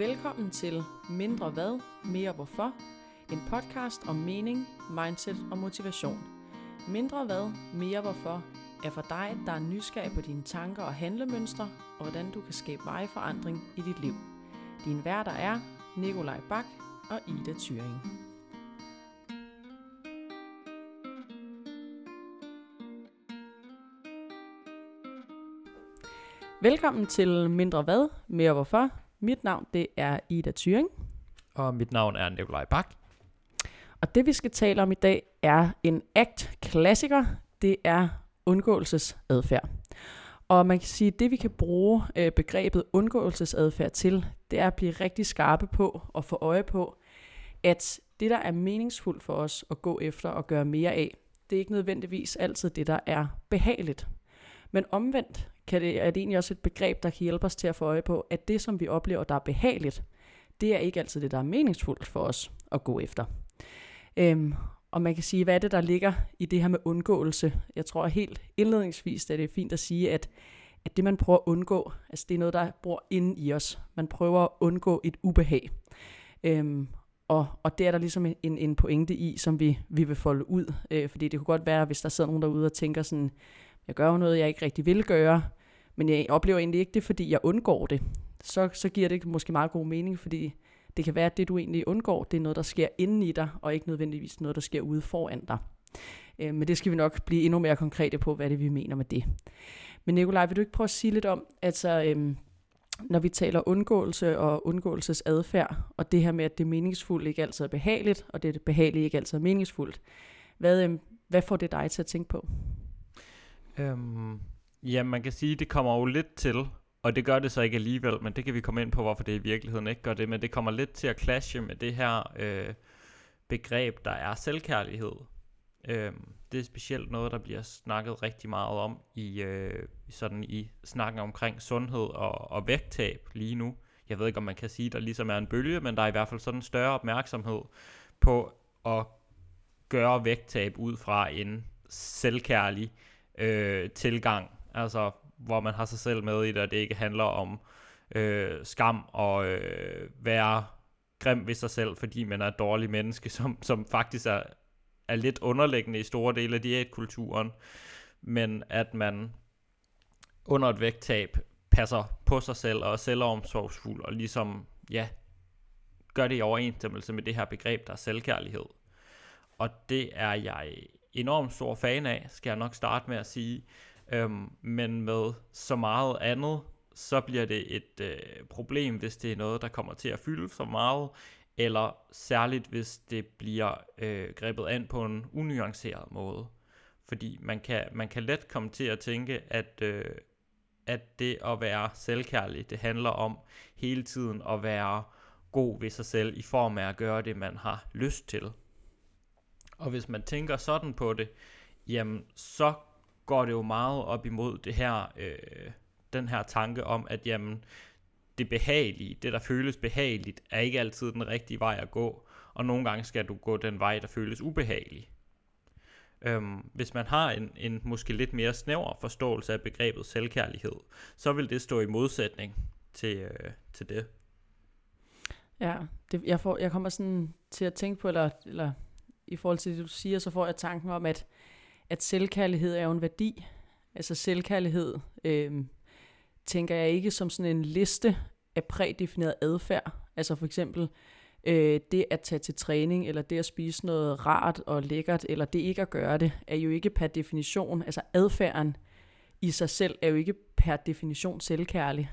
Velkommen til Mindre Hvad, Mere Hvorfor, en podcast om mening, mindset og motivation. Mindre Hvad, Mere Hvorfor er for dig, der er nysgerrig på dine tanker og handlemønstre, og hvordan du kan skabe vejforandring i dit liv. Din værter er Nikolaj Bak og Ida Thyring. Velkommen til Mindre Hvad, Mere Hvorfor. Mit navn det er Ida Thyring. Og mit navn er Nikolaj Bak. Og det vi skal tale om i dag er en ACT-klassiker. Det er undgåelsesadfærd. Og man kan sige, at det vi kan bruge øh, begrebet undgåelsesadfærd til, det er at blive rigtig skarpe på og få øje på, at det der er meningsfuldt for os at gå efter og gøre mere af, det er ikke nødvendigvis altid det, der er behageligt. Men omvendt kan det, er det egentlig også et begreb, der kan hjælpe os til at få øje på, at det, som vi oplever, der er behageligt, det er ikke altid det, der er meningsfuldt for os at gå efter. Øhm, og man kan sige, hvad er det, der ligger i det her med undgåelse? Jeg tror helt indledningsvis, at det er fint at sige, at, at det, man prøver at undgå, altså det er noget, der bor inde i os. Man prøver at undgå et ubehag. Øhm, og, og det er der ligesom en, en pointe i, som vi, vi vil folde ud. Øh, fordi det kunne godt være, hvis der sidder nogen derude og tænker sådan, jeg gør noget, jeg ikke rigtig vil gøre, men jeg oplever egentlig ikke det, fordi jeg undgår det. Så, så giver det måske meget god mening, fordi det kan være, at det du egentlig undgår, det er noget, der sker inden i dig, og ikke nødvendigvis noget, der sker ude foran dig. Øh, men det skal vi nok blive endnu mere konkrete på, hvad det vi mener med det. Men Nikolaj, vil du ikke prøve at sige lidt om, altså, øhm, når vi taler undgåelse og undgåelsesadfærd, og det her med, at det meningsfuldt ikke altid er behageligt, og det behagelige ikke altid er meningsfuldt, hvad, øhm, hvad får det dig til at tænke på? Øhm, ja, man kan sige, det kommer jo lidt til, og det gør det så ikke alligevel, men det kan vi komme ind på, hvorfor det i virkeligheden ikke gør det, men det kommer lidt til at clashe med det her øh, begreb, der er selvkærlighed. Øh, det er specielt noget, der bliver snakket rigtig meget om i, øh, sådan i snakken omkring sundhed og, og vægttab lige nu. Jeg ved ikke, om man kan sige, at der ligesom er en bølge, men der er i hvert fald sådan en større opmærksomhed på at gøre vægttab ud fra en selvkærlig øh, tilgang, altså hvor man har sig selv med i det, og det ikke handler om øh, skam og øh, være grim ved sig selv, fordi man er et dårligt menneske, som, som faktisk er, er lidt underliggende i store dele af diætkulturen, men at man under et vægttab passer på sig selv og er selvomsorgsfuld og ligesom, ja, gør det i overensstemmelse med det her begreb, der er selvkærlighed. Og det er jeg enormt stor fan af, skal jeg nok starte med at sige. Øhm, men med så meget andet, så bliver det et øh, problem, hvis det er noget, der kommer til at fylde så meget, eller særligt hvis det bliver øh, grebet an på en unuanceret måde. Fordi man kan, man kan let komme til at tænke, at, øh, at det at være selvkærlig, det handler om hele tiden at være god ved sig selv i form af at gøre det, man har lyst til. Og hvis man tænker sådan på det, jamen så går det jo meget op imod det her, øh, den her tanke om, at jamen, det behagelige, det der føles behageligt, er ikke altid den rigtige vej at gå, og nogle gange skal du gå den vej, der føles ubehagelig. Øhm, hvis man har en, en måske lidt mere snæver forståelse af begrebet selvkærlighed, så vil det stå i modsætning til, øh, til det. Ja, det, jeg, får, jeg kommer sådan til at tænke på, eller, eller i forhold til det, du siger, så får jeg tanken om, at, at selvkærlighed er jo en værdi. Altså selvkærlighed øh, tænker jeg ikke som sådan en liste af prædefineret adfærd. Altså for eksempel øh, det at tage til træning, eller det at spise noget rart og lækkert, eller det ikke at gøre det, er jo ikke per definition, altså adfærden i sig selv er jo ikke per definition selvkærlig.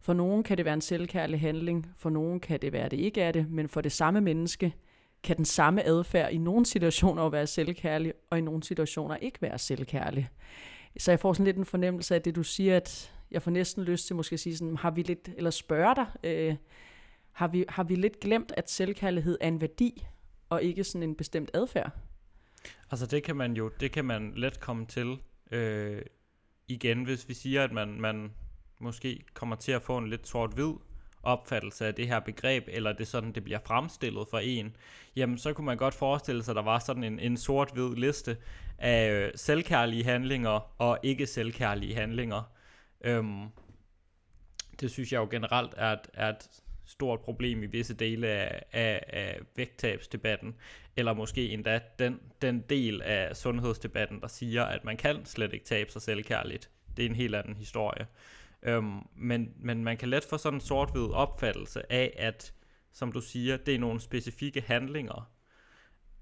For nogen kan det være en selvkærlig handling, for nogen kan det være, at det ikke er det, men for det samme menneske kan den samme adfærd i nogle situationer være selvkærlig, og i nogle situationer ikke være selvkærlig. Så jeg får sådan lidt en fornemmelse af det, du siger, at jeg får næsten lyst til måske at sige sådan, har vi lidt, eller spørge dig, øh, har, vi, har vi lidt glemt, at selvkærlighed er en værdi, og ikke sådan en bestemt adfærd? Altså det kan man jo, det kan man let komme til øh, igen, hvis vi siger, at man, man måske kommer til at få en lidt sort-hvid opfattelse af det her begreb, eller det sådan, det bliver fremstillet for en, jamen så kunne man godt forestille sig, at der var sådan en, en sort-hvid liste af øh, selvkærlige handlinger og ikke selvkærlige handlinger. Øhm, det synes jeg jo generelt er et, er et stort problem i visse dele af, af, af vægttabsdebatten, eller måske endda den, den del af sundhedsdebatten, der siger, at man kan slet ikke tabe sig selvkærligt. Det er en helt anden historie. Øhm, men, men man kan let få sådan en sort-hvid opfattelse af, at, som du siger, det er nogle specifikke handlinger.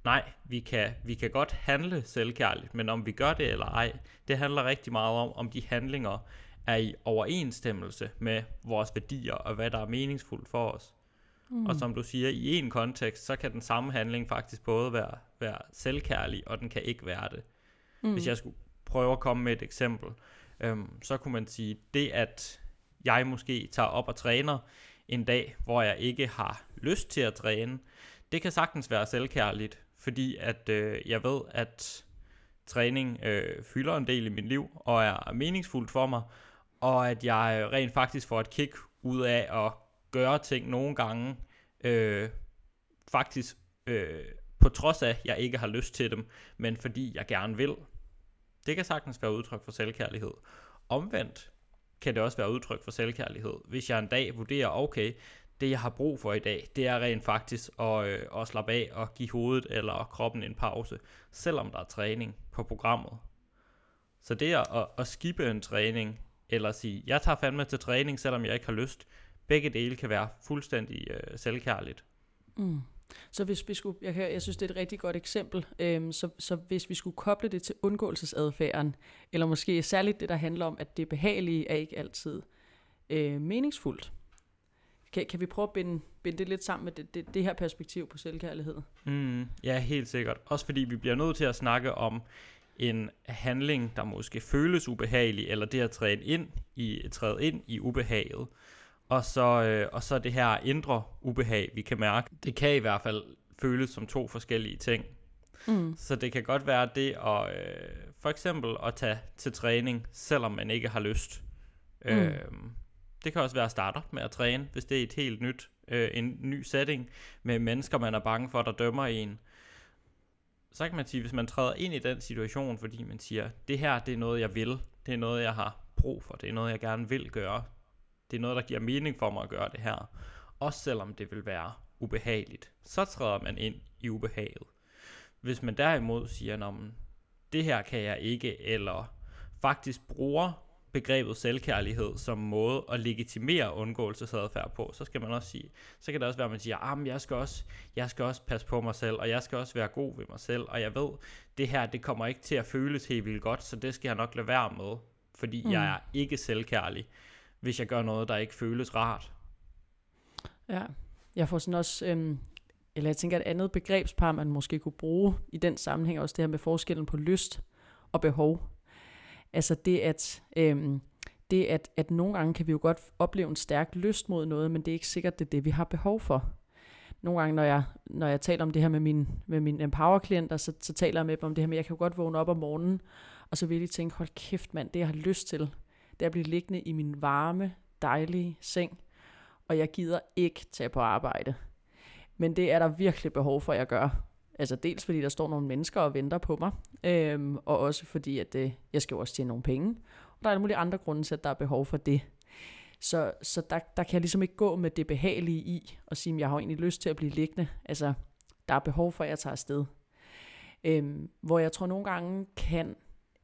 Nej, vi kan, vi kan godt handle selvkærligt, men om vi gør det eller ej, det handler rigtig meget om, om de handlinger er i overensstemmelse med vores værdier og hvad der er meningsfuldt for os. Mm. Og som du siger, i en kontekst, så kan den samme handling faktisk både være, være selvkærlig, og den kan ikke være det. Mm. Hvis jeg skulle prøve at komme med et eksempel, øhm, så kunne man sige, det at jeg måske tager op og træner en dag, hvor jeg ikke har lyst til at træne, det kan sagtens være selvkærligt, fordi at øh, jeg ved, at træning øh, fylder en del i mit liv, og er meningsfuldt for mig, og at jeg øh, rent faktisk får et kick ud af at gøre ting nogle gange, øh, faktisk øh, på trods af, at jeg ikke har lyst til dem, men fordi jeg gerne vil. Det kan sagtens være udtryk for selvkærlighed. Omvendt kan det også være udtryk for selvkærlighed, hvis jeg en dag vurderer, okay, det jeg har brug for i dag, det er rent faktisk at, øh, at slappe af og give hovedet eller kroppen en pause, selvom der er træning på programmet. Så det at, at skippe en træning, eller sige, jeg tager fandme til træning, selvom jeg ikke har lyst, begge dele kan være fuldstændig øh, selvkærligt. Mm. Så hvis vi skulle, jeg, kan, jeg synes, det er et rigtig godt eksempel, øhm, så, så hvis vi skulle koble det til undgåelsesadfærden, eller måske særligt det, der handler om, at det behagelige er ikke altid øh, meningsfuldt. Kan, kan vi prøve at binde, binde det lidt sammen med det, det, det her perspektiv på selvkærlighed? Mm, ja, helt sikkert. Også fordi vi bliver nødt til at snakke om en handling, der måske føles ubehagelig, eller det at træde ind i, træde ind i ubehaget. Og så, øh, og så det her indre ubehag, vi kan mærke. Det kan i hvert fald føles som to forskellige ting. Mm. Så det kan godt være det at øh, for eksempel at tage til træning, selvom man ikke har lyst. Mm. Øh, det kan også være at starte med at træne, hvis det er et helt nyt, øh, en ny setting med mennesker, man er bange for, der dømmer en så kan man sige, hvis man træder ind i den situation, fordi man siger, det her, det er noget, jeg vil, det er noget, jeg har brug for, det er noget, jeg gerne vil gøre, det er noget, der giver mening for mig at gøre det her, også selvom det vil være ubehageligt, så træder man ind i ubehaget. Hvis man derimod siger, at det her kan jeg ikke, eller faktisk bruger begrebet selvkærlighed som måde at legitimere undgåelsesadfærd på, så skal man også sige, så kan det også være, at man siger, ah, men jeg skal, også, jeg skal også passe på mig selv, og jeg skal også være god ved mig selv, og jeg ved, det her, det kommer ikke til at føles helt vildt godt, så det skal jeg nok lade være med, fordi mm. jeg er ikke selvkærlig, hvis jeg gør noget, der ikke føles rart. Ja, jeg får sådan også, øhm, eller jeg tænker, et andet begrebspar, man måske kunne bruge i den sammenhæng, også det her med forskellen på lyst og behov. Altså det, at, øhm, det at, at nogle gange kan vi jo godt opleve en stærk lyst mod noget, men det er ikke sikkert, det er det, vi har behov for. Nogle gange, når jeg, når jeg taler om det her med, min, med mine empower-klienter, så, så taler jeg med dem om det her med, at jeg kan jo godt vågne op om morgenen, og så vil de tænke, hold kæft mand, det jeg har lyst til, det er at blive liggende i min varme, dejlige seng, og jeg gider ikke tage på arbejde. Men det er der virkelig behov for, at jeg gør. Altså dels fordi der står nogle mennesker og venter på mig, øhm, og også fordi, at det, jeg skal jo også tjene nogle penge. Og der er alle mulige andre grunde til, at der er behov for det. Så, så der, der kan jeg ligesom ikke gå med det behagelige i, og sige, at jeg har egentlig lyst til at blive liggende. Altså, der er behov for, at jeg tager afsted. Øhm, hvor jeg tror nogle gange kan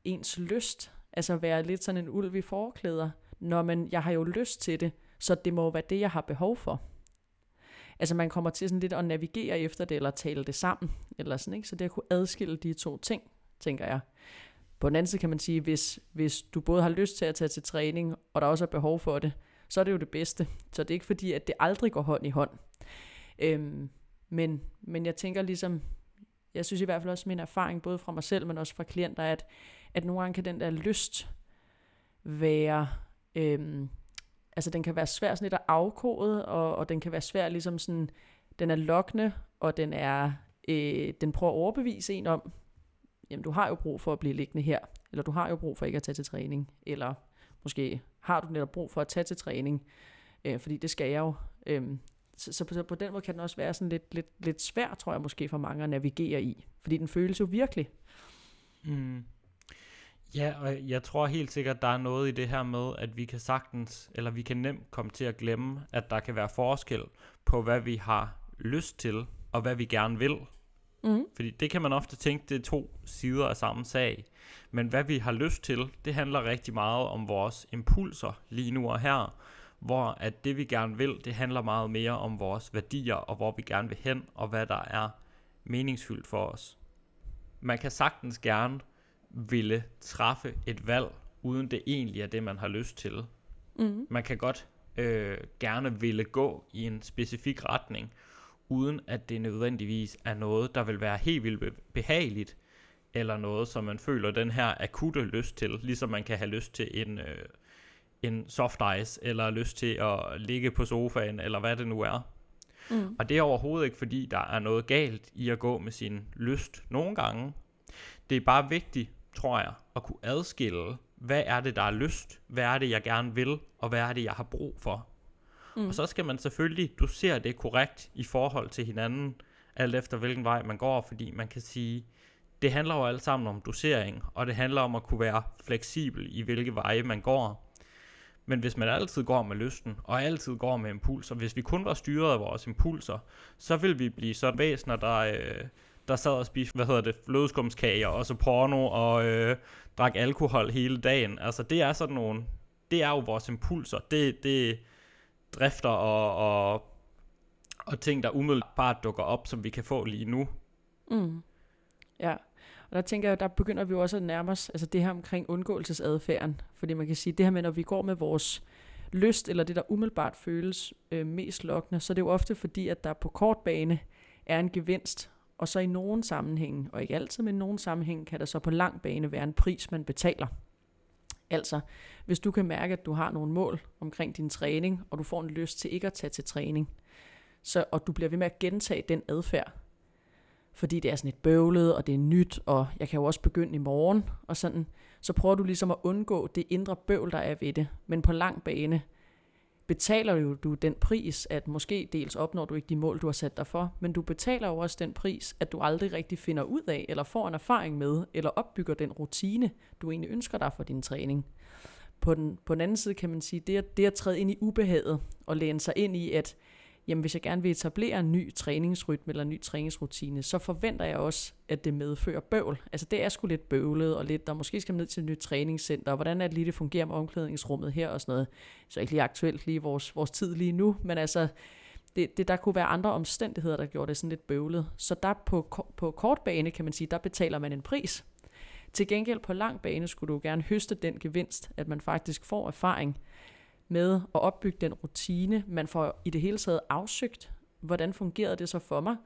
ens lyst, altså være lidt sådan en ulv i forklæder, når man, jeg har jo lyst til det, så det må være det, jeg har behov for. Altså man kommer til sådan lidt at navigere efter det, eller tale det sammen, eller sådan, ikke? Så det at kunne adskille de to ting, tænker jeg. På den anden side kan man sige, hvis, hvis du både har lyst til at tage til træning, og der også er behov for det, så er det jo det bedste. Så det er ikke fordi, at det aldrig går hånd i hånd. Øhm, men, men jeg tænker ligesom, jeg synes i hvert fald også min erfaring, både fra mig selv, men også fra klienter, at, at nogle gange kan den der lyst være, øhm, altså den kan være svær sådan lidt at afkode, og, og den kan være svær ligesom sådan, den er lokkende, og den er, øh, den prøver at overbevise en om, jamen du har jo brug for at blive liggende her, eller du har jo brug for ikke at tage til træning, eller måske har du netop brug for at tage til træning, øh, fordi det skal jeg jo. Øh, så, så, så på den måde kan den også være sådan lidt, lidt, lidt svær, tror jeg måske for mange at navigere i, fordi den føles jo virkelig. Mm. Ja, og jeg tror helt sikkert, der er noget i det her med, at vi kan sagtens, eller vi kan nemt komme til at glemme, at der kan være forskel på, hvad vi har lyst til, og hvad vi gerne vil. Mm. Fordi det kan man ofte tænke, det er to sider af samme sag. Men hvad vi har lyst til, det handler rigtig meget om vores impulser lige nu og her. Hvor at det vi gerne vil, det handler meget mere om vores værdier, og hvor vi gerne vil hen, og hvad der er meningsfyldt for os. Man kan sagtens gerne ville træffe et valg, uden det egentlig er det, man har lyst til. Mm. Man kan godt øh, gerne ville gå i en specifik retning, uden at det nødvendigvis er noget, der vil være helt vildt behageligt, eller noget, som man føler den her akutte lyst til, ligesom man kan have lyst til en, øh, en soft ice, eller lyst til at ligge på sofaen, eller hvad det nu er. Mm. Og det er overhovedet ikke, fordi der er noget galt i at gå med sin lyst nogle gange. Det er bare vigtigt, tror jeg, at kunne adskille, hvad er det, der er lyst, hvad er det, jeg gerne vil, og hvad er det, jeg har brug for. Mm. Og så skal man selvfølgelig dosere det korrekt i forhold til hinanden, alt efter hvilken vej man går, fordi man kan sige, det handler jo alt sammen om dosering, og det handler om at kunne være fleksibel i hvilke veje man går. Men hvis man altid går med lysten, og altid går med impulser, hvis vi kun var styret af vores impulser, så vil vi blive sådan væsener, der, øh, der sad og spiste, hvad hedder det, flødeskumskager, og så porno, og øh, drak alkohol hele dagen. Altså det er sådan nogle, det er jo vores impulser. Det, det drifter og, og, og ting, der umiddelbart dukker op, som vi kan få lige nu. Mm. Ja, og der tænker jeg, der begynder vi jo også at nærme os altså det her omkring undgåelsesadfærden. Fordi man kan sige, det her med, når vi går med vores lyst, eller det, der umiddelbart føles øh, mest lokkende, så er det jo ofte fordi, at der på kort bane er en gevinst, og så i nogen sammenhæng, og ikke altid, men i nogen sammenhæng, kan der så på lang bane være en pris, man betaler. Altså, hvis du kan mærke, at du har nogle mål omkring din træning, og du får en lyst til ikke at tage til træning, så, og du bliver ved med at gentage den adfærd, fordi det er sådan et bøvlet, og det er nyt, og jeg kan jo også begynde i morgen, og sådan, så prøver du ligesom at undgå det indre bøvl, der er ved det. Men på lang bane betaler jo du den pris, at måske dels opnår du ikke de mål, du har sat dig for, men du betaler jo også den pris, at du aldrig rigtig finder ud af, eller får en erfaring med, eller opbygger den rutine, du egentlig ønsker dig for din træning. På den, på den anden side kan man sige, det at, det at træde ind i ubehaget, og læne sig ind i, at jamen hvis jeg gerne vil etablere en ny træningsrytme eller en ny træningsrutine, så forventer jeg også, at det medfører bøvl. Altså det er sgu lidt bøvlet, og lidt, der måske skal ned til et nyt træningscenter, og hvordan er det lige, det fungerer med omklædningsrummet her og sådan noget. Så ikke lige aktuelt lige vores, vores tid lige nu, men altså, det, det, der kunne være andre omstændigheder, der gjorde det sådan lidt bøvlet. Så der på, på kort bane, kan man sige, der betaler man en pris. Til gengæld på lang bane skulle du gerne høste den gevinst, at man faktisk får erfaring, med at opbygge den rutine. Man får i det hele taget afsøgt, hvordan fungerede det så for mig.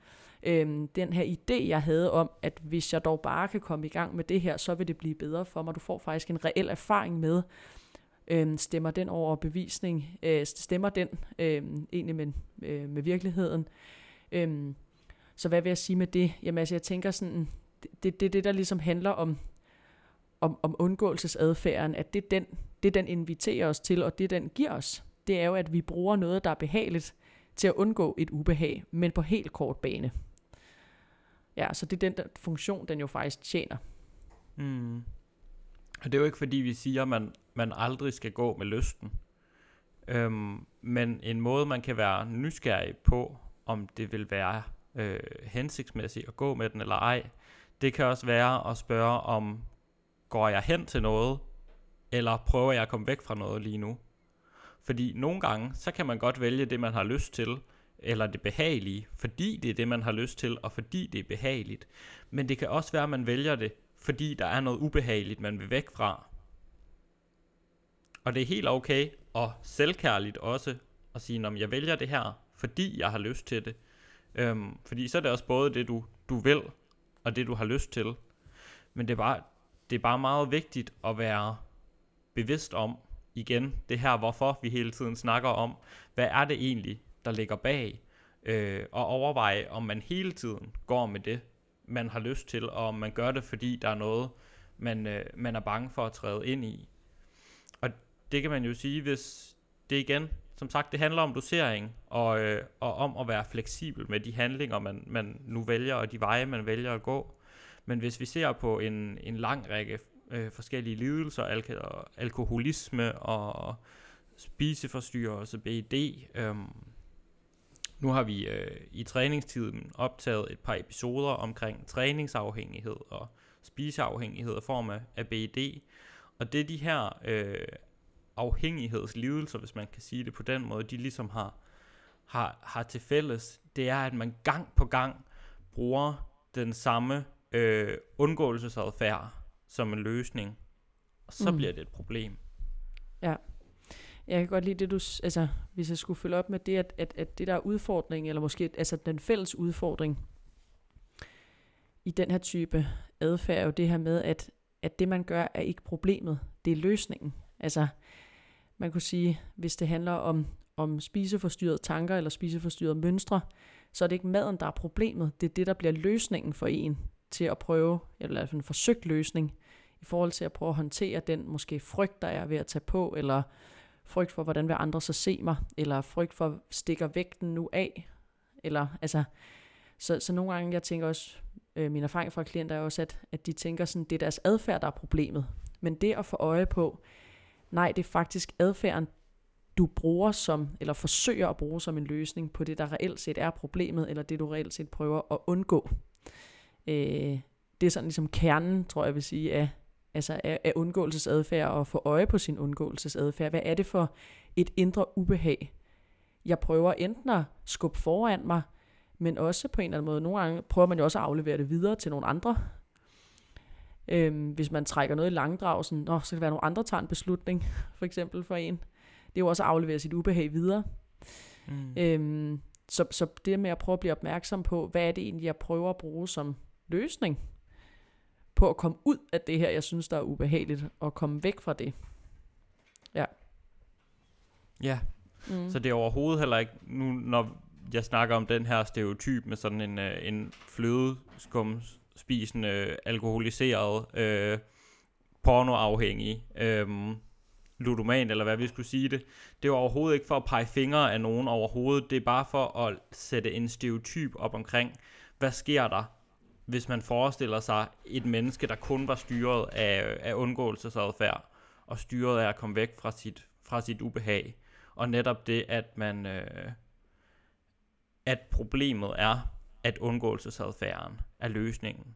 Øhm, den her idé, jeg havde om, at hvis jeg dog bare kan komme i gang med det her, så vil det blive bedre for mig. Du får faktisk en reel erfaring med, øhm, stemmer den over bevisning, øh, stemmer den øh, egentlig med, øh, med virkeligheden. Øhm, så hvad vil jeg sige med det? Jamen altså, jeg tænker sådan, det er det, det, det, der ligesom handler om, om, om undgåelsesadfærden, at det er den det den inviterer os til, og det den giver os, det er jo, at vi bruger noget, der er behageligt, til at undgå et ubehag, men på helt kort bane. Ja, så det er den der funktion, den jo faktisk tjener. Mm. Og det er jo ikke fordi, vi siger, at man, man aldrig skal gå med lysten. Øhm, men en måde, man kan være nysgerrig på, om det vil være øh, hensigtsmæssigt at gå med den eller ej, det kan også være at spørge om, går jeg hen til noget, eller prøver jeg at komme væk fra noget lige nu? Fordi nogle gange, så kan man godt vælge det, man har lyst til, eller det behagelige, fordi det er det, man har lyst til, og fordi det er behageligt. Men det kan også være, at man vælger det, fordi der er noget ubehageligt, man vil væk fra. Og det er helt okay, og selvkærligt også, at sige, om jeg vælger det her, fordi jeg har lyst til det. Øhm, fordi så er det også både det, du, du vil, og det, du har lyst til. Men det er bare, det er bare meget vigtigt at være bevidst om, igen, det her, hvorfor vi hele tiden snakker om, hvad er det egentlig, der ligger bag, øh, og overveje, om man hele tiden går med det, man har lyst til, og om man gør det, fordi der er noget, man, øh, man er bange for at træde ind i. Og det kan man jo sige, hvis det igen, som sagt, det handler om dosering, og, øh, og om at være fleksibel med de handlinger, man, man nu vælger, og de veje, man vælger at gå. Men hvis vi ser på en, en lang række øh, forskellige lidelser, alk- alkoholisme og spiseforstyrrelse, BED. Øhm, nu har vi øh, i træningstiden optaget et par episoder omkring træningsafhængighed og spiseafhængighed i form af, af BED. Og det er de her øh, afhængighedslidelser, hvis man kan sige det på den måde, de ligesom har, har, har til fælles, det er, at man gang på gang bruger den samme øh, undgåelsesadfærd som en løsning, og så mm. bliver det et problem. Ja. Jeg kan godt lide det, du, altså, hvis jeg skulle følge op med det, at, at, at det der er udfordring, eller måske altså den fælles udfordring i den her type adfærd, er jo det her med, at, at det man gør, er ikke problemet, det er løsningen. Altså, man kunne sige, hvis det handler om, om spiseforstyrrede tanker eller spiseforstyrrede mønstre, så er det ikke maden, der er problemet. Det er det, der bliver løsningen for en til at prøve, eller i hvert fald en forsøgt løsning, i forhold til at prøve at håndtere den måske frygt, der er ved at tage på, eller frygt for, hvordan vil andre så se mig, eller frygt for, stikker vægten nu af, eller altså, så, så nogle gange, jeg tænker også, øh, min erfaring fra klienter er også, at, at de tænker sådan, det er deres adfærd, der er problemet. Men det at få øje på, nej, det er faktisk adfærden, du bruger som, eller forsøger at bruge som en løsning på det, der reelt set er problemet, eller det du reelt set prøver at undgå. Øh, det er sådan ligesom kernen, tror jeg vil sige, af, altså af, af undgåelsesadfærd og få øje på sin undgåelsesadfærd. Hvad er det for et indre ubehag? Jeg prøver enten at skubbe foran mig, men også på en eller anden måde, nogle gange prøver man jo også at aflevere det videre til nogle andre. Øhm, hvis man trækker noget i langdrag, sådan, Nå, så kan det være, at nogle andre tager en beslutning, for eksempel for en. Det er jo også at aflevere sit ubehag videre. Mm. Øhm, så, så det med at prøve at blive opmærksom på, hvad er det egentlig, jeg prøver at bruge som løsning på at komme ud af det her, jeg synes, der er ubehageligt, og komme væk fra det. Ja. Ja, mm. så det er overhovedet heller ikke, nu når jeg snakker om den her stereotyp med sådan en, øh, en flødeskum spisende, alkoholiseret, øh, pornoafhængig, øh, ludoman, eller hvad vi skulle sige det. Det er overhovedet ikke for at pege fingre af nogen overhovedet. Det er bare for at sætte en stereotyp op omkring, hvad sker der, hvis man forestiller sig et menneske, der kun var styret af, af undgåelsesadfærd, og styret af at komme væk fra sit, fra sit ubehag. Og netop det, at man... Øh, at problemet er, at undgåelsesadfærden er løsningen.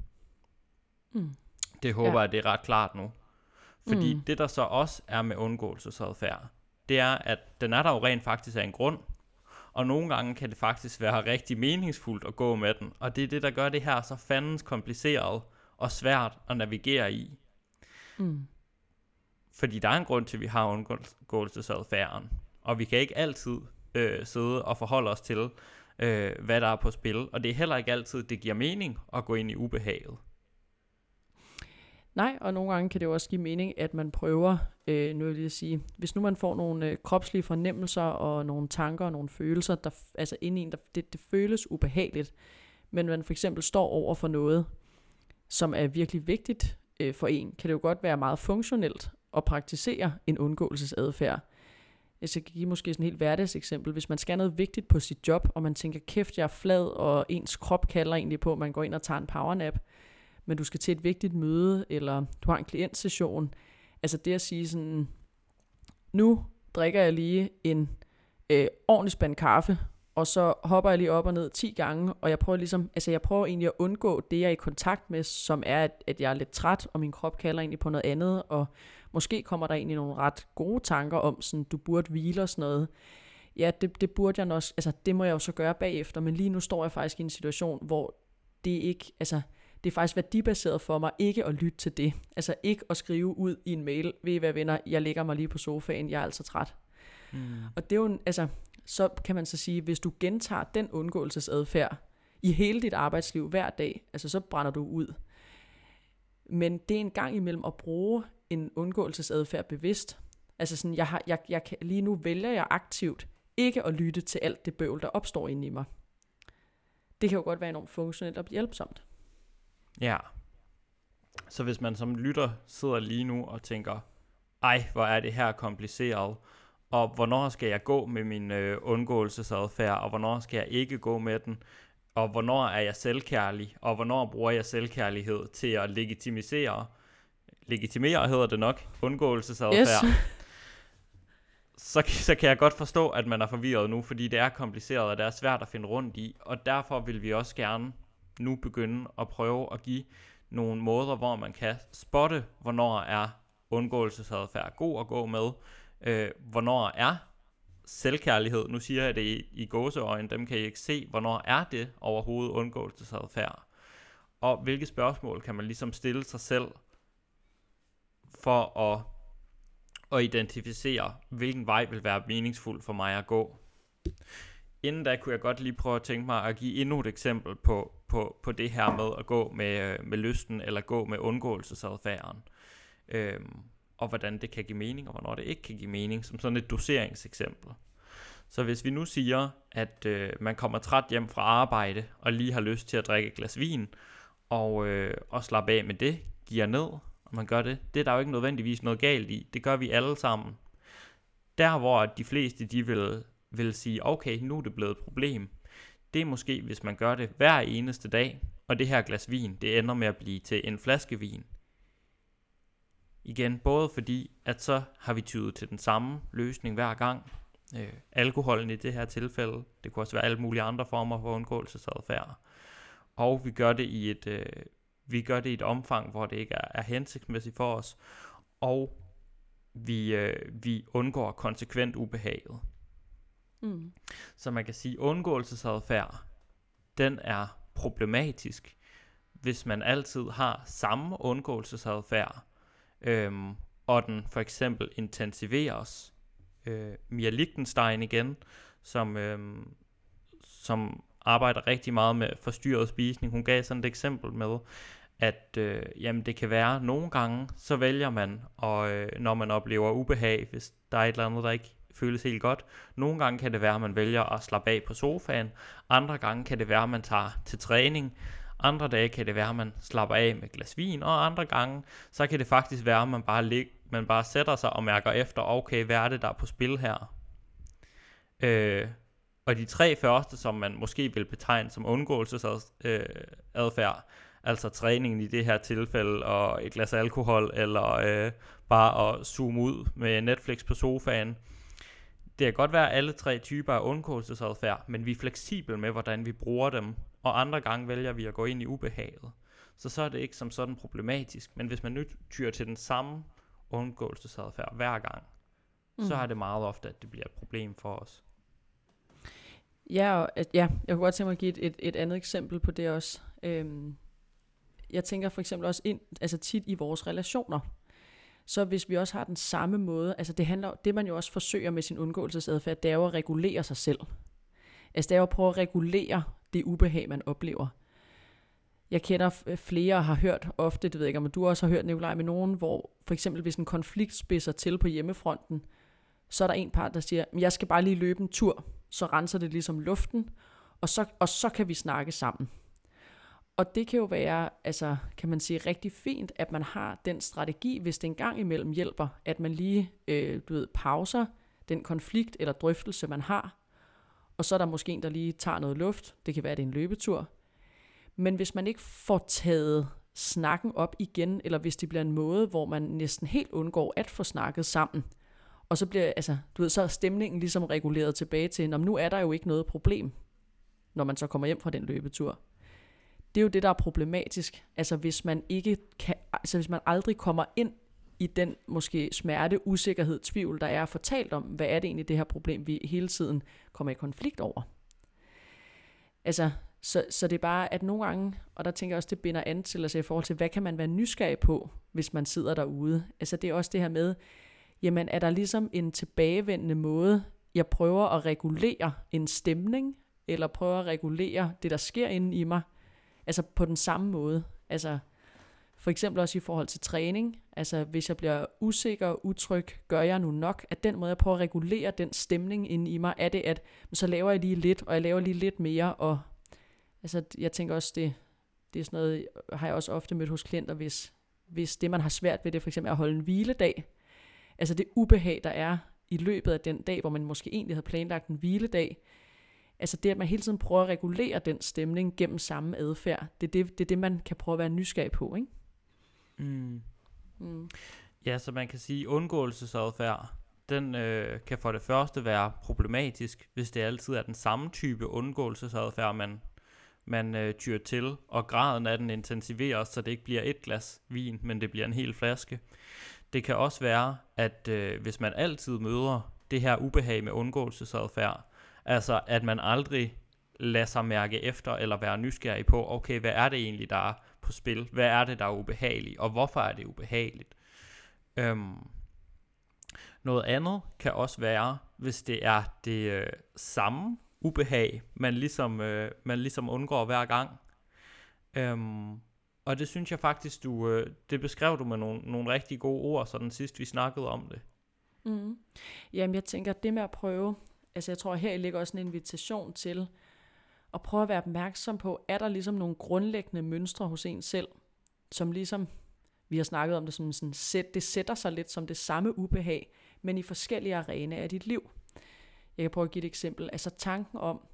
Mm. Det håber ja. jeg, det er ret klart nu. Fordi mm. det, der så også er med undgåelsesadfærd, det er, at den er der jo rent faktisk af en grund. Og nogle gange kan det faktisk være rigtig meningsfuldt at gå med den. Og det er det, der gør det her så fandens kompliceret og svært at navigere i. Mm. Fordi der er en grund til, at vi har undgåelsesadfærden. Og vi kan ikke altid øh, sidde og forholde os til, øh, hvad der er på spil. Og det er heller ikke altid, det giver mening at gå ind i ubehaget. Nej, og nogle gange kan det jo også give mening, at man prøver, øh, nu vil jeg sige, hvis nu man får nogle øh, kropslige fornemmelser og nogle tanker og nogle følelser, der, altså inde i en, der, det, det føles ubehageligt, men man for eksempel står over for noget, som er virkelig vigtigt øh, for en, kan det jo godt være meget funktionelt at praktisere en undgåelsesadfærd. Altså, jeg skal give måske sådan et helt hverdagseksempel. Hvis man skal noget vigtigt på sit job, og man tænker, kæft, jeg er flad, og ens krop kalder egentlig på, at man går ind og tager en powernap, men du skal til et vigtigt møde, eller du har en klientsession. Altså det at sige sådan, nu drikker jeg lige en øh, ordentlig spand kaffe, og så hopper jeg lige op og ned 10 gange, og jeg prøver ligesom, altså jeg prøver egentlig at undgå det, jeg er i kontakt med, som er, at, at jeg er lidt træt, og min krop kalder egentlig på noget andet, og måske kommer der egentlig nogle ret gode tanker om, sådan, du burde hvile og sådan noget. Ja, det, det burde jeg nok, altså det må jeg jo så gøre bagefter, men lige nu står jeg faktisk i en situation, hvor det ikke, altså det er faktisk værdibaseret for mig ikke at lytte til det. Altså ikke at skrive ud i en mail, ved I hvad venner, jeg lægger mig lige på sofaen, jeg er altså træt. Mm. Og det er jo, altså, så kan man så sige, hvis du gentager den undgåelsesadfærd i hele dit arbejdsliv hver dag, altså så brænder du ud. Men det er en gang imellem at bruge en undgåelsesadfærd bevidst. Altså sådan, jeg har, jeg, jeg kan, lige nu vælger jeg aktivt ikke at lytte til alt det bøvl, der opstår inde i mig. Det kan jo godt være enormt funktionelt og hjælpsomt. Ja. Så hvis man som lytter sidder lige nu og tænker, ej, hvor er det her kompliceret, og hvornår skal jeg gå med min øh, undgåelsesadfærd, og hvornår skal jeg ikke gå med den, og hvornår er jeg selvkærlig, og hvornår bruger jeg selvkærlighed til at legitimisere legitimere, hedder det nok, undgåelsesadfærd, yes. så, så kan jeg godt forstå, at man er forvirret nu, fordi det er kompliceret, og det er svært at finde rundt i, og derfor vil vi også gerne nu begynde at prøve at give nogle måder, hvor man kan spotte, hvornår er undgåelsesadfærd god at gå med, øh, hvornår er selvkærlighed, nu siger jeg det i, i gåseøjne, dem kan I ikke se, hvornår er det overhovedet undgåelsesadfærd, og hvilke spørgsmål kan man ligesom stille sig selv, for at, at identificere, hvilken vej vil være meningsfuld for mig at gå. Inden da kunne jeg godt lige prøve at tænke mig at give endnu et eksempel på, på, på det her med at gå med, øh, med lysten, eller gå med undgåelsesadfærden. Øhm, og hvordan det kan give mening, og hvornår det ikke kan give mening, som sådan et doseringseksempel. Så hvis vi nu siger, at øh, man kommer træt hjem fra arbejde, og lige har lyst til at drikke et glas vin, og, øh, og slappe af med det, giver ned, og man gør det, det er der jo ikke nødvendigvis noget galt i. Det gør vi alle sammen. Der hvor de fleste de vil, vil sige, okay, nu er det blevet et problem, det er måske, hvis man gør det hver eneste dag, og det her glas vin, det ender med at blive til en flaske vin. Igen, både fordi, at så har vi tydet til den samme løsning hver gang. Øh, alkoholen i det her tilfælde, det kunne også være alle mulige andre former for undgåelsesadfærd. Og vi gør det i et, øh, vi gør det i et omfang, hvor det ikke er, er hensigtsmæssigt for os. Og vi, øh, vi undgår konsekvent ubehaget. Mm. Så man kan sige, at undgåelsesadfærd, den er problematisk, hvis man altid har samme undgåelsesadfærd, øhm, og den for eksempel intensiveres. Øh, Mia Lichtenstein igen, som, øhm, som arbejder rigtig meget med forstyrret spisning, hun gav sådan et eksempel med, at øh, jamen det kan være, nogle gange, så vælger man, og øh, når man oplever ubehag, hvis der er et eller andet, der ikke føles helt godt. Nogle gange kan det være, at man vælger at slappe af på sofaen. Andre gange kan det være, at man tager til træning. Andre dage kan det være, at man slapper af med glas vin. Og andre gange, så kan det faktisk være, at man bare, lig, man bare sætter sig og mærker efter, okay, hvad er det, der er på spil her? Øh, og de tre første, som man måske vil betegne som undgåelsesadfærd, øh, altså træningen i det her tilfælde, og et glas alkohol, eller øh, bare at zoome ud med Netflix på sofaen. Det kan godt være, at alle tre typer af undgåelsesadfærd, men vi er fleksible med, hvordan vi bruger dem, og andre gange vælger vi at gå ind i ubehaget. Så så er det ikke som sådan problematisk, men hvis man nu tyrer til den samme undgåelsesadfærd hver gang, mm. så er det meget ofte, at det bliver et problem for os. Ja, og, at, ja, jeg kunne godt tænke mig at give et, et, et andet eksempel på det også. Øhm, jeg tænker for eksempel også ind, altså tit i vores relationer. Så hvis vi også har den samme måde, altså det handler, det man jo også forsøger med sin undgåelsesadfærd, det er jo at regulere sig selv. Altså det er jo at prøve at regulere det ubehag, man oplever. Jeg kender øh, flere og har hørt ofte, det ved jeg ikke, om du også har hørt, Nikolaj, med nogen, hvor for eksempel hvis en konflikt spidser til på hjemmefronten, så er der en part, der siger, jeg skal bare lige løbe en tur, så renser det ligesom luften, og så, og så kan vi snakke sammen. Og det kan jo være, altså, kan man sige, rigtig fint, at man har den strategi, hvis det engang imellem hjælper, at man lige, øh, du ved, pauser den konflikt eller drøftelse, man har, og så er der måske en, der lige tager noget luft. Det kan være, at det er en løbetur. Men hvis man ikke får taget snakken op igen, eller hvis det bliver en måde, hvor man næsten helt undgår at få snakket sammen, og så bliver, altså, du ved, så er stemningen ligesom reguleret tilbage til, nu er der jo ikke noget problem, når man så kommer hjem fra den løbetur. Det er jo det, der er problematisk. Altså hvis man ikke kan, altså hvis man aldrig kommer ind i den måske smerte, usikkerhed, tvivl, der er fortalt om, hvad er det egentlig det her problem, vi hele tiden kommer i konflikt over. Altså, så, så det er bare, at nogle gange, og der tænker jeg også, det binder an til, altså i forhold til, hvad kan man være nysgerrig på, hvis man sidder derude. Altså det er også det her med, jamen er der ligesom en tilbagevendende måde, jeg prøver at regulere en stemning, eller prøver at regulere det, der sker inde i mig, altså på den samme måde. Altså for eksempel også i forhold til træning. Altså hvis jeg bliver usikker og utryg, gør jeg nu nok? At den måde, jeg prøver at regulere den stemning inde i mig, er det, at så laver jeg lige lidt, og jeg laver lige lidt mere. Og altså jeg tænker også, det, det er sådan noget, har jeg også ofte mødt hos klienter, hvis, hvis det, man har svært ved det, for eksempel er at holde en hviledag. Altså det ubehag, der er i løbet af den dag, hvor man måske egentlig havde planlagt en hviledag, Altså det, at man hele tiden prøver at regulere den stemning gennem samme adfærd, det er det, det, er det man kan prøve at være nysgerrig på, ikke? Mm. Mm. Ja, så man kan sige, undgåelsesadfærd, den øh, kan for det første være problematisk, hvis det altid er den samme type undgåelsesadfærd, man, man øh, tyr til, og graden af den intensiveres, så det ikke bliver et glas vin, men det bliver en hel flaske. Det kan også være, at øh, hvis man altid møder det her ubehag med undgåelsesadfærd, altså at man aldrig lader sig mærke efter, eller være nysgerrig på, okay, hvad er det egentlig, der er på spil? Hvad er det, der er ubehageligt? Og hvorfor er det ubehageligt? Øhm, noget andet kan også være, hvis det er det øh, samme ubehag, man ligesom, øh, man ligesom undgår hver gang. Øhm, og det synes jeg faktisk, du, øh, det beskrev du med nogle, nogle rigtig gode ord, sådan sidst vi snakkede om det. Mm. Jamen jeg tænker, det med at prøve, altså jeg tror her ligger også en invitation til at prøve at være opmærksom på, er der ligesom nogle grundlæggende mønstre hos en selv, som ligesom, vi har snakket om det som sådan, sæt, det sætter sig lidt som det samme ubehag, men i forskellige arenaer af dit liv. Jeg kan prøve at give et eksempel. Altså tanken om,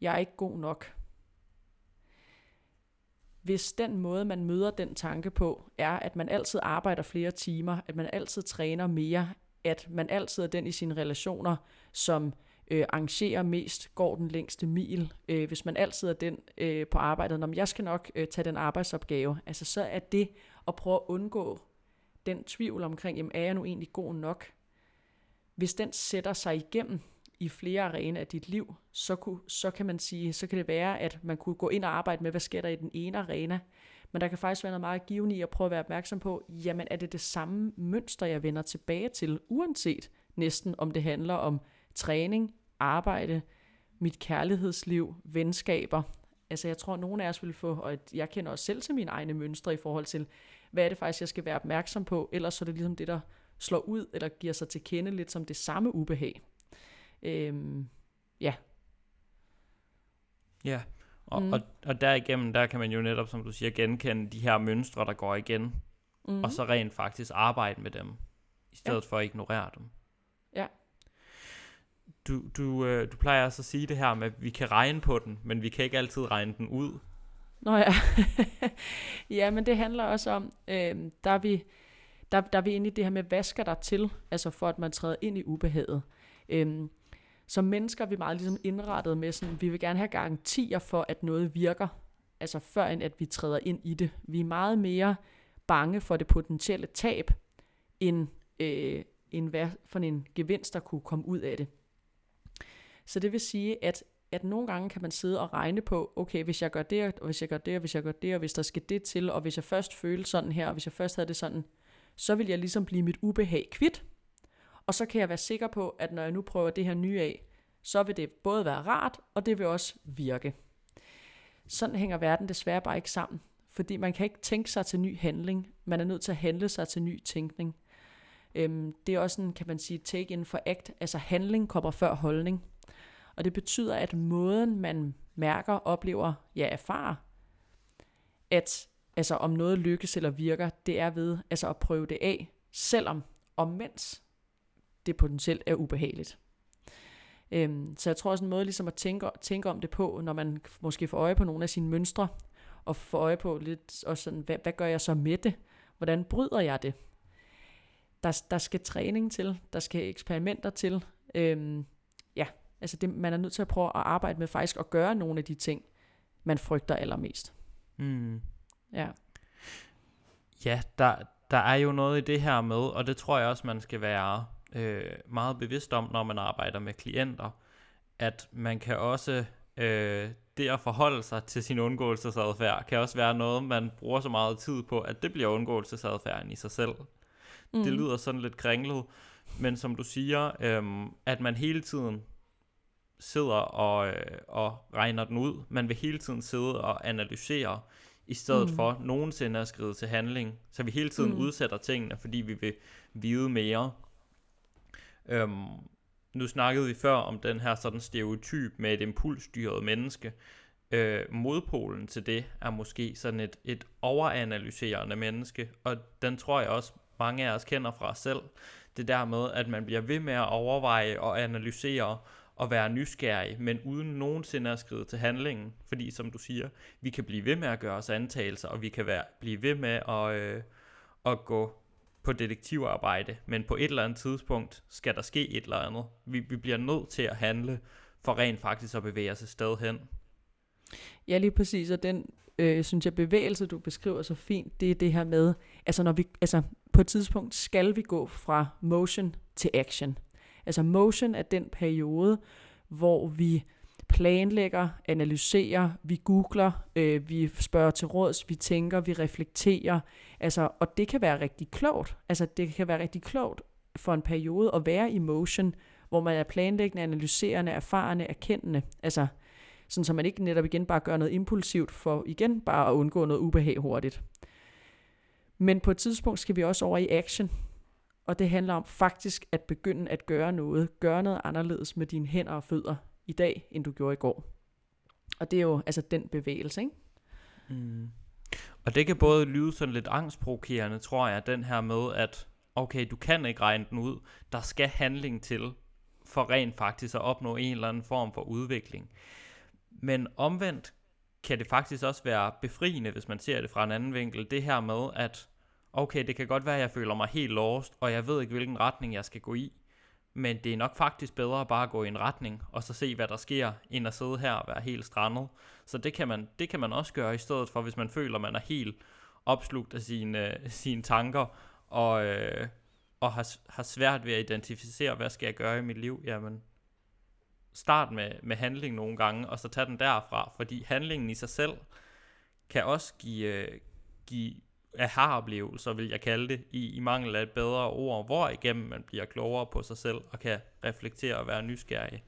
jeg er ikke god nok. Hvis den måde, man møder den tanke på, er, at man altid arbejder flere timer, at man altid træner mere, at man altid er den i sine relationer, som øh, arrangerer mest, går den længste mil. Øh, hvis man altid er den øh, på arbejdet, når jeg skal nok øh, tage den arbejdsopgave, altså så er det at prøve at undgå den tvivl omkring, jamen er jeg nu egentlig god nok? Hvis den sætter sig igennem i flere arenaer af dit liv, så, kunne, så kan man sige, så kan det være, at man kunne gå ind og arbejde med, hvad sker der i den ene arena, men der kan faktisk være noget meget givende i at prøve at være opmærksom på, jamen er det det samme mønster, jeg vender tilbage til, uanset næsten om det handler om træning, arbejde, mit kærlighedsliv, venskaber. Altså jeg tror, at nogen af os vil få, og jeg kender også selv til mine egne mønstre i forhold til, hvad er det faktisk, jeg skal være opmærksom på, ellers så er det ligesom det, der slår ud, eller giver sig til kende lidt som det samme ubehag. Øhm, ja. Ja, og, mm. og, og derigennem, der kan man jo netop, som du siger, genkende de her mønstre, der går igen, mm. og så rent faktisk arbejde med dem, i stedet ja. for at ignorere dem. Ja. Du, du, øh, du plejer altså at sige det her med, at vi kan regne på den, men vi kan ikke altid regne den ud. Nå ja. ja, men det handler også om, øh, der, er vi, der, der er vi inde i det her med, hvad skal der til, altså for at man træder ind i ubehaget. Øh, som mennesker er vi meget ligesom indrettet med sådan, vi vil gerne have garantier for, at noget virker, altså før end at vi træder ind i det. Vi er meget mere bange for det potentielle tab, end, øh, end hvad for en gevinst, der kunne komme ud af det. Så det vil sige, at, at nogle gange kan man sidde og regne på, okay, hvis jeg gør det, og hvis jeg gør det, og hvis jeg gør det, og hvis der skal det til, og hvis jeg først føler sådan her, og hvis jeg først havde det sådan, så vil jeg ligesom blive mit ubehag kvidt, og så kan jeg være sikker på, at når jeg nu prøver det her nye af, så vil det både være rart, og det vil også virke. Sådan hænger verden desværre bare ikke sammen, fordi man kan ikke tænke sig til ny handling. Man er nødt til at handle sig til ny tænkning. Øhm, det er også en, kan man sige, take in for act, altså handling kommer før holdning. Og det betyder, at måden man mærker, oplever, ja erfarer, at altså om noget lykkes eller virker, det er ved altså at prøve det af, selvom og mens det potentielt er ubehageligt. Øhm, så jeg tror også en måde ligesom at tænke, tænke om det på, når man måske får øje på nogle af sine mønstre, og får øje på lidt, og sådan, hvad, hvad gør jeg så med det? Hvordan bryder jeg det? Der, der skal træning til, der skal eksperimenter til. Øhm, ja, altså det, man er nødt til at prøve at arbejde med faktisk at gøre nogle af de ting, man frygter allermest. Mm. Ja. Ja, der, der er jo noget i det her med, og det tror jeg også, man skal være øh, meget bevidst om, når man arbejder med klienter, at man kan også, øh, det at forholde sig til sin undgåelsesadfærd, kan også være noget, man bruger så meget tid på, at det bliver undgåelsesadfærden i sig selv. Mm. Det lyder sådan lidt kringlet, men som du siger, øh, at man hele tiden sidder og, øh, og regner den ud. Man vil hele tiden sidde og analysere, i stedet mm. for nogensinde at skride til handling. Så vi hele tiden mm. udsætter tingene, fordi vi vil vide mere. Øhm, nu snakkede vi før om den her sådan stereotyp med et impulsstyret menneske. Øh, modpolen til det er måske sådan et, et overanalyserende menneske, og den tror jeg også mange af os kender fra os selv. Det der med, at man bliver ved med at overveje og analysere og være nysgerrig, men uden nogensinde at skride til handlingen. Fordi som du siger, vi kan blive ved med at gøre os antagelser, og vi kan være, blive ved med at, øh, at gå på detektivarbejde, men på et eller andet tidspunkt skal der ske et eller andet. Vi, vi bliver nødt til at handle for rent faktisk at bevæge os et sted hen. Ja, lige præcis, og den, øh, synes jeg, bevægelse, du beskriver så fint, det er det her med, altså, når vi, altså på et tidspunkt skal vi gå fra motion til action. Altså motion er den periode, hvor vi planlægger, analyserer, vi googler, øh, vi spørger til råds, vi tænker, vi reflekterer. Altså, og det kan være rigtig klogt. Altså, det kan være rigtig klogt for en periode at være i motion, hvor man er planlæggende, analyserende, erfarende, erkendende. Altså, sådan så man ikke netop igen bare gør noget impulsivt for igen bare at undgå noget ubehag hurtigt. Men på et tidspunkt skal vi også over i action, og det handler om faktisk at begynde at gøre noget, gøre noget anderledes med dine hænder og fødder i dag, end du gjorde i går. Og det er jo altså den bevægelse, ikke? Mm. Og det kan både lyde sådan lidt angstprovokerende, tror jeg, den her med, at okay, du kan ikke regne den ud, der skal handling til, for rent faktisk at opnå en eller anden form for udvikling. Men omvendt kan det faktisk også være befriende, hvis man ser det fra en anden vinkel, det her med, at okay, det kan godt være, at jeg føler mig helt lost, og jeg ved ikke, hvilken retning jeg skal gå i, men det er nok faktisk bedre bare at gå i en retning, og så se, hvad der sker, end at sidde her og være helt strandet. Så det kan man, det kan man også gøre i stedet for, hvis man føler, man er helt opslugt af sine, sine tanker, og, øh, og har, har svært ved at identificere, hvad skal jeg gøre i mit liv, jamen start med, med handling nogle gange, og så tag den derfra, fordi handlingen i sig selv kan også give, øh, give aha-oplevelser, vil jeg kalde det, i, i mangel af et bedre ord, hvor igennem man bliver klogere på sig selv, og kan reflektere og være nysgerrig.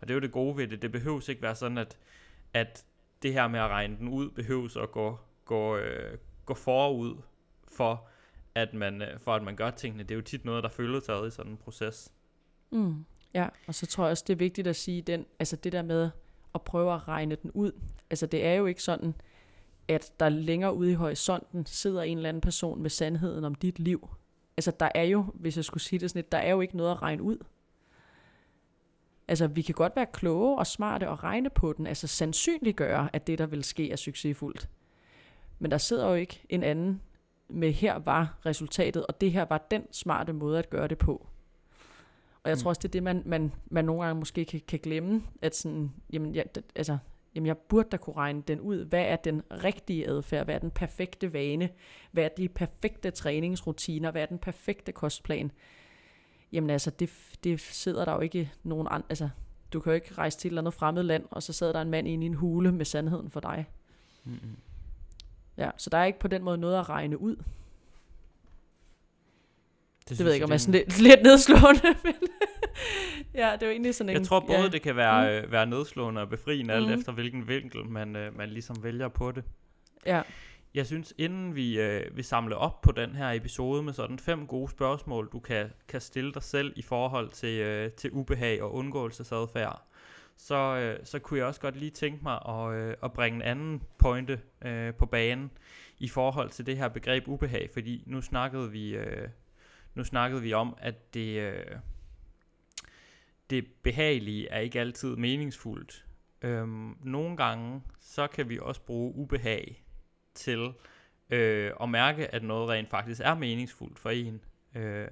Og det er jo det gode ved det, det behøves ikke være sådan, at, at det her med at regne den ud, behøves at gå, gå, øh, gå forud for, at man, øh, for at man gør tingene. Det er jo tit noget, der følger taget i sådan en proces. Mm. Ja, og så tror jeg også, det er vigtigt at sige, den, altså det der med at prøve at regne den ud. Altså det er jo ikke sådan, at der længere ude i horisonten sidder en eller anden person med sandheden om dit liv. Altså der er jo, hvis jeg skulle sige det sådan lidt, der er jo ikke noget at regne ud. Altså vi kan godt være kloge og smarte og regne på den, altså sandsynliggøre, at det der vil ske er succesfuldt. Men der sidder jo ikke en anden med her var resultatet, og det her var den smarte måde at gøre det på. Og jeg mm. tror også, det er det, man, man, man nogle gange måske kan, kan glemme, at sådan, jamen, ja, det, altså, jamen jeg burde da kunne regne den ud. Hvad er den rigtige adfærd? Hvad er den perfekte vane? Hvad er de perfekte træningsrutiner? Hvad er den perfekte kostplan? Jamen altså, det, det sidder der jo ikke nogen andre... Altså, du kan jo ikke rejse til et eller andet fremmed land, og så sidder der en mand inde i en hule med sandheden for dig. Mm-hmm. Ja, så der er ikke på den måde noget at regne ud. Det, det ved jeg ikke, om jeg er sådan lidt, lidt nedslående, men ja, det jo egentlig sådan en... Jeg tror både, ja. det kan være, mm. øh, være nedslående og befriende, mm. alt efter hvilken vinkel man, øh, man ligesom vælger på det. Ja. Jeg synes, inden vi, øh, vi samler op på den her episode med sådan fem gode spørgsmål, du kan, kan stille dig selv i forhold til, øh, til ubehag og undgåelsesadfærd, så, øh, så kunne jeg også godt lige tænke mig at, øh, at bringe en anden pointe øh, på banen i forhold til det her begreb ubehag, fordi nu snakkede vi... Øh, nu snakkede vi om, at det, øh, det behagelige er ikke altid meningsfuldt. Øhm, nogle gange, så kan vi også bruge ubehag til øh, at mærke, at noget rent faktisk er meningsfuldt for en. Øh,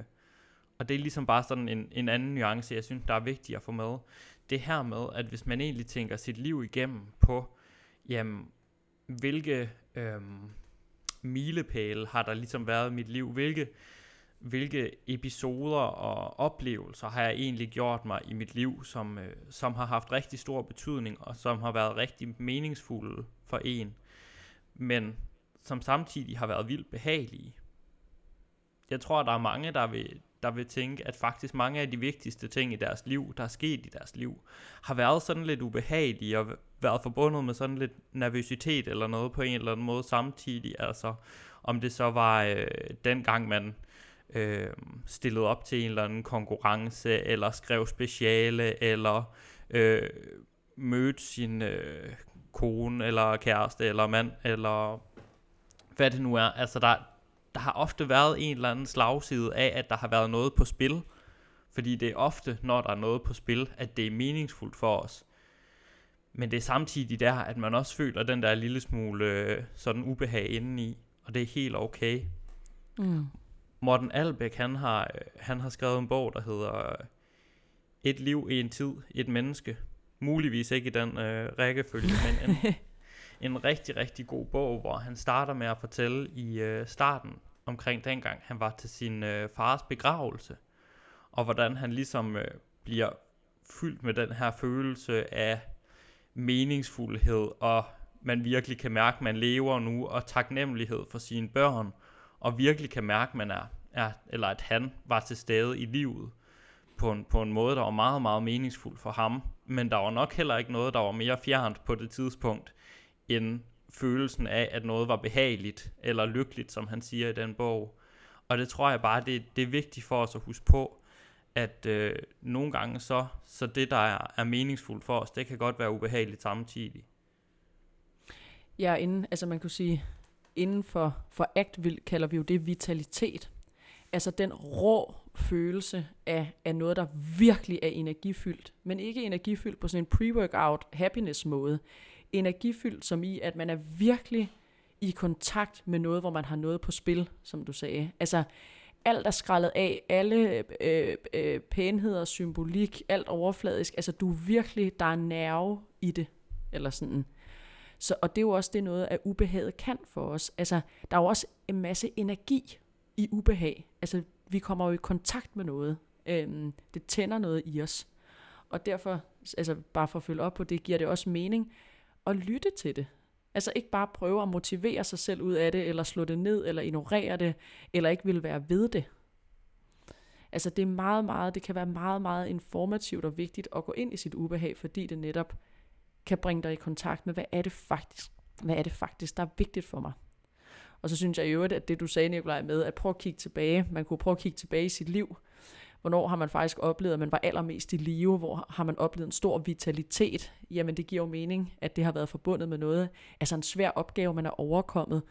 og det er ligesom bare sådan en, en anden nuance, jeg synes, der er vigtigt at få med. Det her med, at hvis man egentlig tænker sit liv igennem på, jamen, hvilke øh, milepæle har der ligesom været i mit liv, hvilke hvilke episoder og oplevelser har jeg egentlig gjort mig i mit liv, som, øh, som har haft rigtig stor betydning, og som har været rigtig meningsfulde for en, men som samtidig har været vildt behagelige. Jeg tror, der er mange, der vil, der vil tænke, at faktisk mange af de vigtigste ting i deres liv, der er sket i deres liv, har været sådan lidt ubehagelige og været forbundet med sådan lidt nervøsitet eller noget på en eller anden måde samtidig. Altså, om det så var øh, den gang, man øh, øh, stillet op til en eller anden konkurrence, eller skrev speciale, eller øh, mødte sin øh, kone, eller kæreste, eller mand, eller hvad det nu er. Altså der, der har ofte været en eller anden slagside af, at der har været noget på spil. Fordi det er ofte, når der er noget på spil, at det er meningsfuldt for os. Men det er samtidig der, at man også føler den der lille smule øh, sådan ubehag indeni. Og det er helt okay. Mm. Morten Albæk, han har, han har skrevet en bog, der hedder Et liv i en tid, et menneske. Muligvis ikke i den øh, rækkefølge, men en, en rigtig, rigtig god bog, hvor han starter med at fortælle i øh, starten omkring dengang, han var til sin øh, fars begravelse, og hvordan han ligesom øh, bliver fyldt med den her følelse af meningsfuldhed, og man virkelig kan mærke, at man lever nu, og taknemmelighed for sine børn, og virkelig kan mærke, at man er, er, eller at han var til stede i livet på en, på en måde, der var meget, meget meningsfuld for ham. Men der var nok heller ikke noget, der var mere fjernt på det tidspunkt, end følelsen af, at noget var behageligt eller lykkeligt, som han siger i den bog. Og det tror jeg bare, det, det er vigtigt for os at huske på, at øh, nogle gange så, så det, der er, er meningsfuldt for os, det kan godt være ubehageligt samtidig. Ja, inden, altså man kunne sige, inden for, for ACT kalder vi jo det vitalitet. Altså den rå følelse af, af noget, der virkelig er energifyldt, men ikke energifyldt på sådan en pre-workout happiness måde. Energifyldt som i, at man er virkelig i kontakt med noget, hvor man har noget på spil, som du sagde. Altså alt er skrællet af, alle øh, øh, pænheder, symbolik, alt overfladisk. Altså du er virkelig, der er nerve i det, eller sådan. Så, og det er jo også det noget, at ubehaget kan for os. Altså, der er jo også en masse energi i ubehag. Altså, vi kommer jo i kontakt med noget. Øhm, det tænder noget i os. Og derfor, altså bare for at følge op på det, giver det også mening at lytte til det. Altså ikke bare prøve at motivere sig selv ud af det, eller slå det ned, eller ignorere det, eller ikke vil være ved det. Altså det er meget, meget, det kan være meget, meget informativt og vigtigt at gå ind i sit ubehag, fordi det netop kan bringe dig i kontakt med, hvad er det faktisk, hvad er det faktisk, der er vigtigt for mig. Og så synes jeg i øvrigt, at det du sagde, Nikolaj, med at prøve at kigge tilbage, man kunne prøve at kigge tilbage i sit liv, Hvornår har man faktisk oplevet, at man var allermest i live? Hvor har man oplevet en stor vitalitet? Jamen det giver jo mening, at det har været forbundet med noget. Altså en svær opgave, man har overkommet.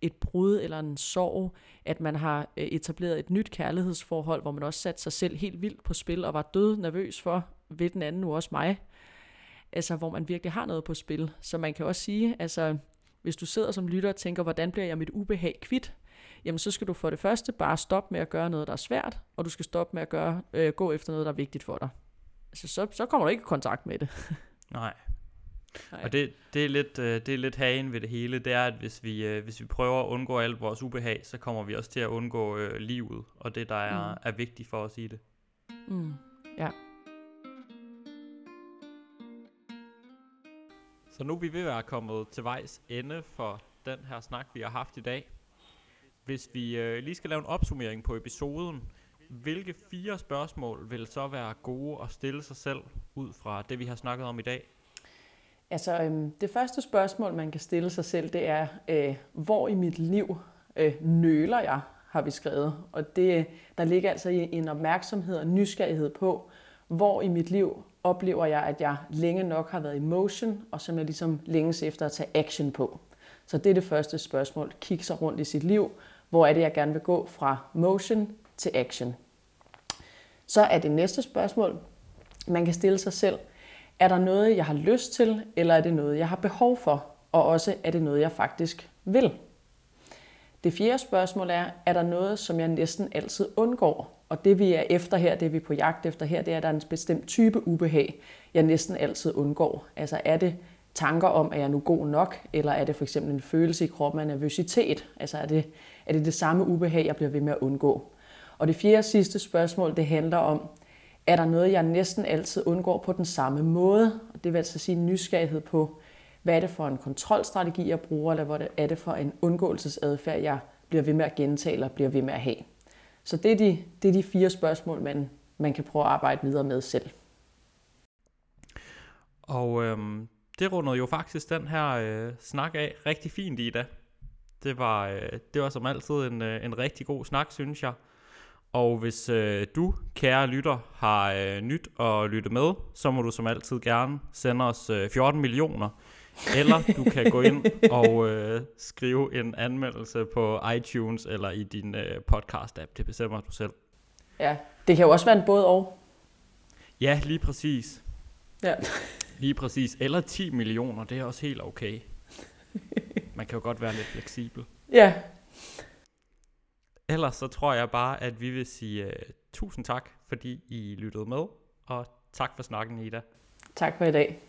Et brud eller en sorg. At man har øh, etableret et nyt kærlighedsforhold, hvor man også satte sig selv helt vildt på spil og var død nervøs for, ved den anden nu også mig? Altså hvor man virkelig har noget på spil. Så man kan også sige, altså hvis du sidder som lytter og tænker, hvordan bliver jeg mit ubehag kvidt? jamen så skal du for det første bare stoppe med at gøre noget, der er svært, og du skal stoppe med at gøre, øh, gå efter noget, der er vigtigt for dig. Altså, så, så kommer du ikke i kontakt med det. Nej. Nej. Og det, det, er lidt, øh, det er lidt hagen ved det hele, det er, at hvis vi, øh, hvis vi prøver at undgå alt vores ubehag, så kommer vi også til at undgå øh, livet, og det, der er, mm. er vigtigt for os i det. Mm. Ja. Så nu er vi ved at være kommet til vejs ende for den her snak, vi har haft i dag. Hvis vi øh, lige skal lave en opsummering på episoden, hvilke fire spørgsmål vil så være gode at stille sig selv ud fra det, vi har snakket om i dag? Altså, øhm, det første spørgsmål, man kan stille sig selv, det er, øh, hvor i mit liv øh, nøler jeg, har vi skrevet. Og det, der ligger altså en opmærksomhed og nysgerrighed på, hvor i mit liv oplever jeg, at jeg længe nok har været i motion, og som jeg ligesom længes efter at tage action på. Så det er det første spørgsmål. Kig sig rundt i sit liv. Hvor er det, jeg gerne vil gå fra motion til action? Så er det næste spørgsmål, man kan stille sig selv. Er der noget, jeg har lyst til, eller er det noget, jeg har behov for? Og også, er det noget, jeg faktisk vil? Det fjerde spørgsmål er, er der noget, som jeg næsten altid undgår? Og det vi er efter her, det vi er på jagt efter her, det er, at der er en bestemt type ubehag, jeg næsten altid undgår. Altså er det tanker om, at jeg er nu god nok, eller er det for eksempel en følelse i kroppen af nervøsitet? Altså er det, er det det samme ubehag, jeg bliver ved med at undgå? Og det fjerde og sidste spørgsmål, det handler om, er der noget, jeg næsten altid undgår på den samme måde? Det vil altså sige nysgerrighed på, hvad er det for en kontrolstrategi, jeg bruger, eller hvad er det for en undgåelsesadfærd, jeg bliver ved med at gentage eller bliver ved med at have. Så det er de, det er de fire spørgsmål, man, man kan prøve at arbejde videre med selv. Og øhm, det rundede jo faktisk den her øh, snak af rigtig fint i dag. Det var, øh, det var som altid en, øh, en rigtig god snak, synes jeg. Og hvis øh, du, kære lytter, har øh, nyt at lytte med, så må du som altid gerne sende os øh, 14 millioner. Eller du kan gå ind og øh, skrive en anmeldelse på iTunes eller i din øh, podcast-app. Det bestemmer du selv. Ja, det kan jo også være en både og. Ja, lige præcis. Ja. Lige præcis. Eller 10 millioner, det er også helt okay. Man kan jo godt være lidt fleksibel. Ja. ellers så tror jeg bare, at vi vil sige uh, tusind tak, fordi I lyttede med, og tak for snakken, Ida. Tak for i dag.